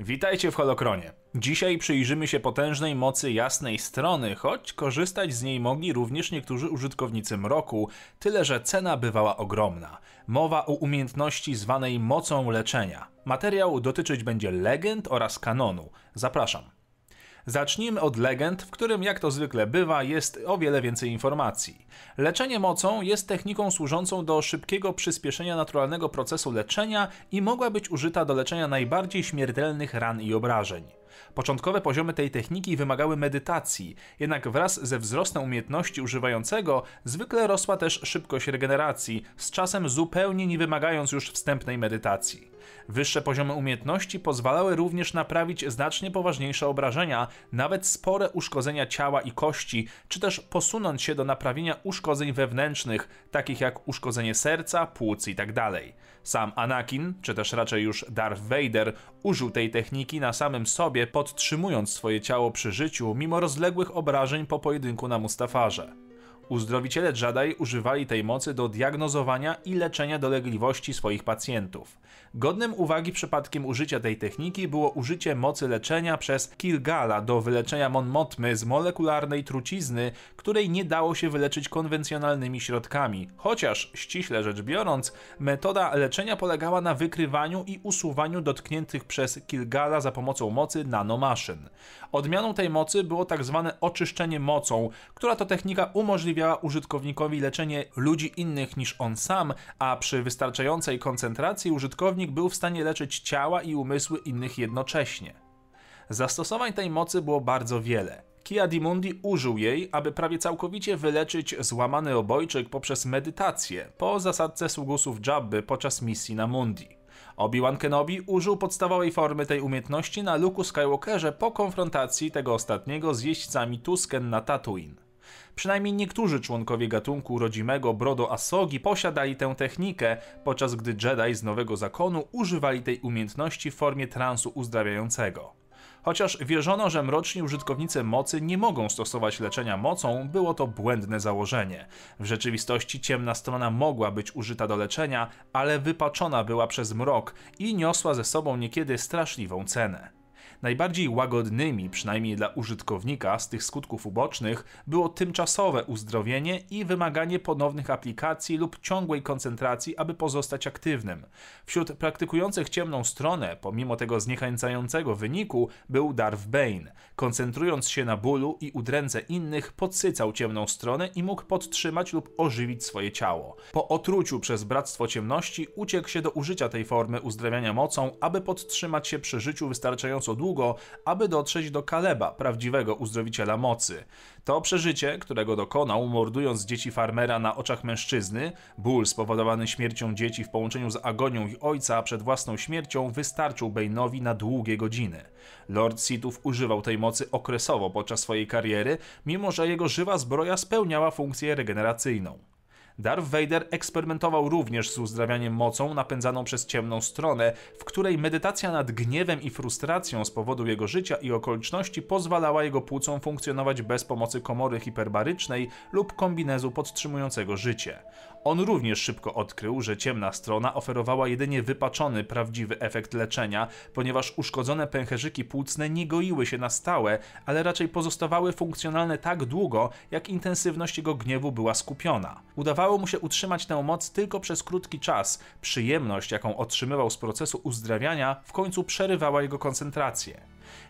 Witajcie w Holokronie. Dzisiaj przyjrzymy się potężnej mocy jasnej strony, choć korzystać z niej mogli również niektórzy użytkownicy mroku, tyle że cena bywała ogromna. Mowa o umiejętności zwanej mocą leczenia. Materiał dotyczyć będzie legend oraz kanonu. Zapraszam. Zacznijmy od legend, w którym jak to zwykle bywa jest o wiele więcej informacji. Leczenie mocą jest techniką służącą do szybkiego przyspieszenia naturalnego procesu leczenia i mogła być użyta do leczenia najbardziej śmiertelnych ran i obrażeń. Początkowe poziomy tej techniki wymagały medytacji, jednak wraz ze wzrostem umiejętności używającego zwykle rosła też szybkość regeneracji, z czasem zupełnie nie wymagając już wstępnej medytacji. Wyższe poziomy umiejętności pozwalały również naprawić znacznie poważniejsze obrażenia, nawet spore uszkodzenia ciała i kości, czy też posunąć się do naprawienia uszkodzeń wewnętrznych, takich jak uszkodzenie serca, płuc itd. Tak Sam Anakin, czy też raczej już Darth Vader, użył tej techniki na samym sobie, podtrzymując swoje ciało przy życiu mimo rozległych obrażeń po pojedynku na Mustafarze. Uzdrowiciele Jedi używali tej mocy do diagnozowania i leczenia dolegliwości swoich pacjentów. Godnym uwagi przypadkiem użycia tej techniki było użycie mocy leczenia przez Kilgala do wyleczenia Mon Mothmy z molekularnej trucizny, której nie dało się wyleczyć konwencjonalnymi środkami, chociaż ściśle rzecz biorąc, metoda leczenia polegała na wykrywaniu i usuwaniu dotkniętych przez Kilgala za pomocą mocy nanomaszyn. Odmianą tej mocy było tak zwane oczyszczenie mocą, która to technika umożliwia umożliwiała użytkownikowi leczenie ludzi innych niż on sam, a przy wystarczającej koncentracji użytkownik był w stanie leczyć ciała i umysły innych jednocześnie. Zastosowań tej mocy było bardzo wiele. Kia Dimundi użył jej, aby prawie całkowicie wyleczyć złamany obojczyk poprzez medytację, po zasadce sługusów Jabby podczas misji na Mundi. Obi-Wan Kenobi użył podstawowej formy tej umiejętności na Luke'u Skywalkerze po konfrontacji tego ostatniego z jeźdźcami Tusken na Tatooine. Przynajmniej niektórzy członkowie gatunku rodzimego Brodo Asogi posiadali tę technikę, podczas gdy Jedi z Nowego Zakonu używali tej umiejętności w formie transu uzdrawiającego. Chociaż wierzono, że mroczni użytkownicy mocy nie mogą stosować leczenia mocą, było to błędne założenie. W rzeczywistości ciemna strona mogła być użyta do leczenia, ale wypaczona była przez mrok i niosła ze sobą niekiedy straszliwą cenę. Najbardziej łagodnymi, przynajmniej dla użytkownika, z tych skutków ubocznych było tymczasowe uzdrowienie i wymaganie ponownych aplikacji lub ciągłej koncentracji, aby pozostać aktywnym. Wśród praktykujących ciemną stronę, pomimo tego zniechęcającego wyniku, był Darth Bane. Koncentrując się na bólu i udręce innych, podsycał ciemną stronę i mógł podtrzymać lub ożywić swoje ciało. Po otruciu przez Bractwo Ciemności uciekł się do użycia tej formy uzdrawiania mocą, aby podtrzymać się przy życiu wystarczająco długo, aby dotrzeć do Kaleba, prawdziwego uzdrowiciela mocy. To przeżycie, którego dokonał, mordując dzieci farmera na oczach mężczyzny, ból spowodowany śmiercią dzieci w połączeniu z agonią ich ojca przed własną śmiercią, wystarczył Bane'owi na długie godziny. Lord Sithów używał tej mocy okresowo podczas swojej kariery, mimo że jego żywa zbroja spełniała funkcję regeneracyjną. Darth Vader eksperymentował również z uzdrawianiem mocą napędzaną przez ciemną stronę, w której medytacja nad gniewem i frustracją z powodu jego życia i okoliczności pozwalała jego płucom funkcjonować bez pomocy komory hiperbarycznej lub kombinezu podtrzymującego życie. On również szybko odkrył, że ciemna strona oferowała jedynie wypaczony, prawdziwy efekt leczenia, ponieważ uszkodzone pęcherzyki płucne nie goiły się na stałe, ale raczej pozostawały funkcjonalne tak długo, jak intensywność jego gniewu była skupiona. Udawało mu się utrzymać tę moc tylko przez krótki czas. Przyjemność, jaką otrzymywał z procesu uzdrawiania, w końcu przerywała jego koncentrację.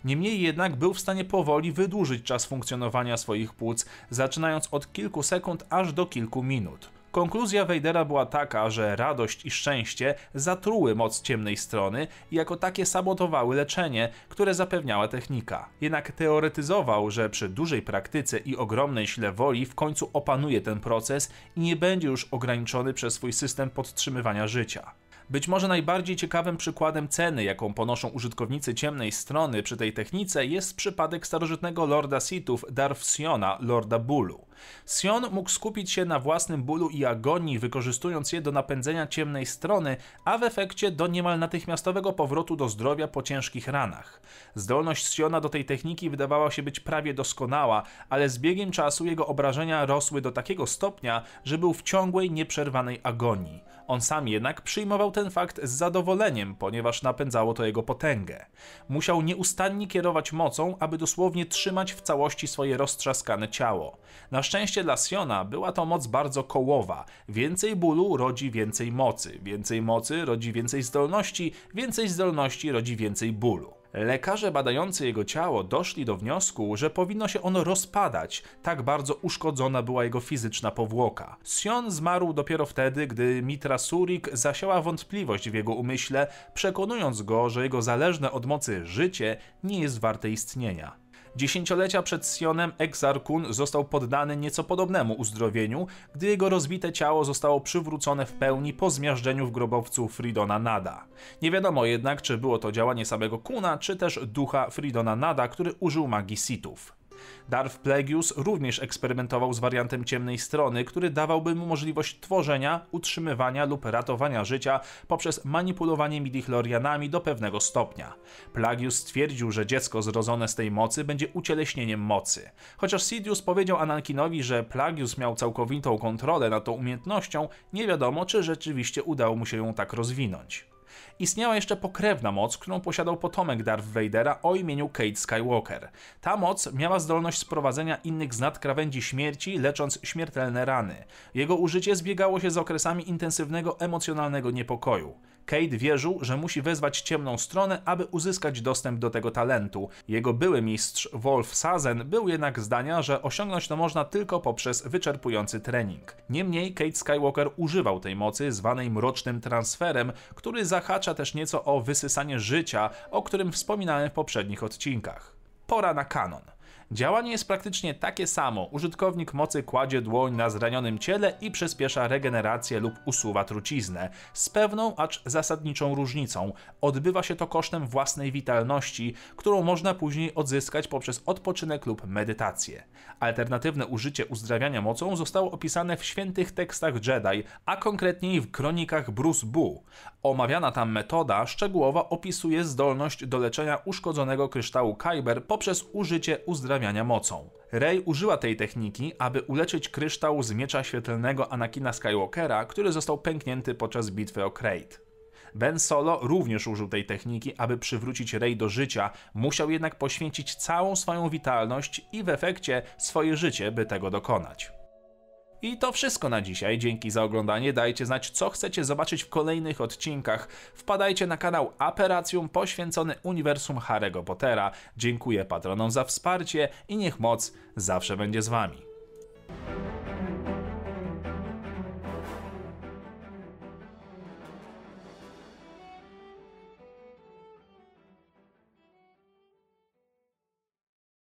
Niemniej jednak był w stanie powoli wydłużyć czas funkcjonowania swoich płuc, zaczynając od kilku sekund aż do kilku minut. Konkluzja Wejdera była taka, że radość i szczęście zatruły moc ciemnej strony i jako takie sabotowały leczenie, które zapewniała technika. Jednak teoretyzował, że przy dużej praktyce i ogromnej sile woli w końcu opanuje ten proces i nie będzie już ograniczony przez swój system podtrzymywania życia. Być może najbardziej ciekawym przykładem ceny, jaką ponoszą użytkownicy ciemnej strony przy tej technice, jest przypadek starożytnego lorda Sithów Darth Siona, lorda bólu. Sion mógł skupić się na własnym bólu i agonii, wykorzystując je do napędzenia ciemnej strony, a w efekcie do niemal natychmiastowego powrotu do zdrowia po ciężkich ranach. Zdolność Siona do tej techniki wydawała się być prawie doskonała, ale z biegiem czasu jego obrażenia rosły do takiego stopnia, że był w ciągłej, nieprzerwanej agonii. On sam jednak przyjmował ten fakt z zadowoleniem, ponieważ napędzało to jego potęgę. Musiał nieustannie kierować mocą, aby dosłownie trzymać w całości swoje roztrzaskane ciało. Na szczęście dla Siona była to moc bardzo kołowa. Więcej bólu rodzi więcej mocy, więcej mocy rodzi więcej zdolności, więcej zdolności rodzi więcej bólu. Lekarze badający jego ciało doszli do wniosku, że powinno się ono rozpadać, tak bardzo uszkodzona była jego fizyczna powłoka. Sion zmarł dopiero wtedy, gdy Mitra Surik zasiała wątpliwość w jego umyśle, przekonując go, że jego zależne od mocy życie nie jest warte istnienia. Dziesięciolecia przed Sionem Exarkun został poddany nieco podobnemu uzdrowieniu, gdy jego rozbite ciało zostało przywrócone w pełni po zmiażdżeniu w grobowcu Fridona Nada. Nie wiadomo jednak, czy było to działanie samego Kuna, czy też ducha Fridona Nada, który użył magii Sithów. Darth Plagueis również eksperymentował z wariantem ciemnej strony, który dawałby mu możliwość tworzenia, utrzymywania lub ratowania życia poprzez manipulowanie midichlorianami do pewnego stopnia. Plagius stwierdził, że dziecko zrodzone z tej mocy będzie ucieleśnieniem mocy. Chociaż Sidious powiedział Anakinowi, że Plagius miał całkowitą kontrolę nad tą umiejętnością, nie wiadomo, czy rzeczywiście udało mu się ją tak rozwinąć istniała jeszcze pokrewna moc, którą posiadał potomek Darth Vadera o imieniu Kate Skywalker. Ta moc miała zdolność sprowadzenia innych z nadkrawędzi śmierci, lecząc śmiertelne rany. Jego użycie zbiegało się z okresami intensywnego emocjonalnego niepokoju. Kate wierzył, że musi wezwać ciemną stronę, aby uzyskać dostęp do tego talentu. Jego były mistrz Wolf Sazen był jednak zdania, że osiągnąć to można tylko poprzez wyczerpujący trening. Niemniej Kate Skywalker używał tej mocy zwanej mrocznym transferem, który zahacza też nieco o wysysanie życia, o którym wspominałem w poprzednich odcinkach. Pora na kanon. Działanie jest praktycznie takie samo. Użytkownik mocy kładzie dłoń na zranionym ciele i przyspiesza regenerację lub usuwa truciznę. Z pewną, acz zasadniczą różnicą. Odbywa się to kosztem własnej witalności, którą można później odzyskać poprzez odpoczynek lub medytację. Alternatywne użycie uzdrawiania mocą zostało opisane w świętych tekstach Jedi, a konkretniej w kronikach Bruce Bu. Omawiana tam metoda szczegółowo opisuje zdolność do leczenia uszkodzonego kryształu Kyber poprzez użycie uzdrawiania mocą. Rey użyła tej techniki, aby uleczyć kryształ z miecza świetlnego Anakina Skywalkera, który został pęknięty podczas bitwy o Krayt. Ben Solo również użył tej techniki, aby przywrócić Rey do życia, musiał jednak poświęcić całą swoją witalność i w efekcie swoje życie, by tego dokonać. I to wszystko na dzisiaj. Dzięki za oglądanie. Dajcie znać, co chcecie zobaczyć w kolejnych odcinkach. Wpadajcie na kanał Aperacjum poświęcony uniwersum Harry'ego Pottera. Dziękuję patronom za wsparcie i niech moc zawsze będzie z wami.